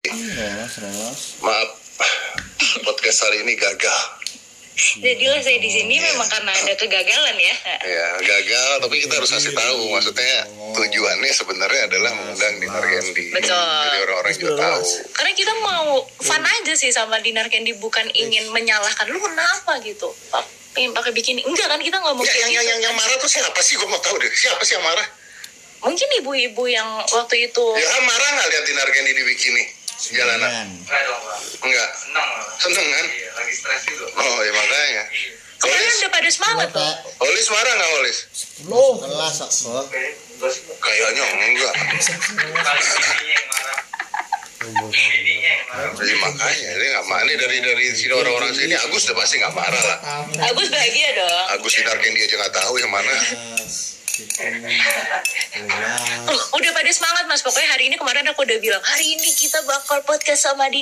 Rewas, rewas. Maaf, podcast hari ini gagal. Jadilah saya di sini memang karena ada kegagalan ya. Ya, gagal, tapi kita harus kasih tahu. Maksudnya tujuannya sebenarnya adalah mengundang Dinar Candy. Betul. Jadi orang-orang juga tahu. Karena kita mau fun aja sih sama Dinar Candy bukan ingin menyalahkan lu kenapa gitu. Pengen pakai bikini. Enggak kan kita nggak mau Ya, kayak yang, yang, gitu. yang, yang marah tuh siapa sih? Gue mau tahu deh. Siapa sih yang marah? Mungkin ibu-ibu yang waktu itu Ya kan marah nggak lihat Dinar Candy di bikini? Enggak dong, Bang. Enggak. Seneng kan? Iya, lagi stres itu. Oh, ya makanya. kemarin Olis, udah pada semangat tuh. Mata. Olis marah nggak Olis? Sepuluh. Kelas sih. Kayaknya enggak. Jadi makanya ini nggak marah. Ini dari dari sini orang-orang sini Agus udah pasti nggak marah lah. Agus bahagia dong. Agus Dinar Candy aja nggak tahu yang mana. Kelas. Oh, udah pada semangat mas. Pokoknya hari ini kemarin aku udah bilang hari ini kita bakal podcast sama Dinar.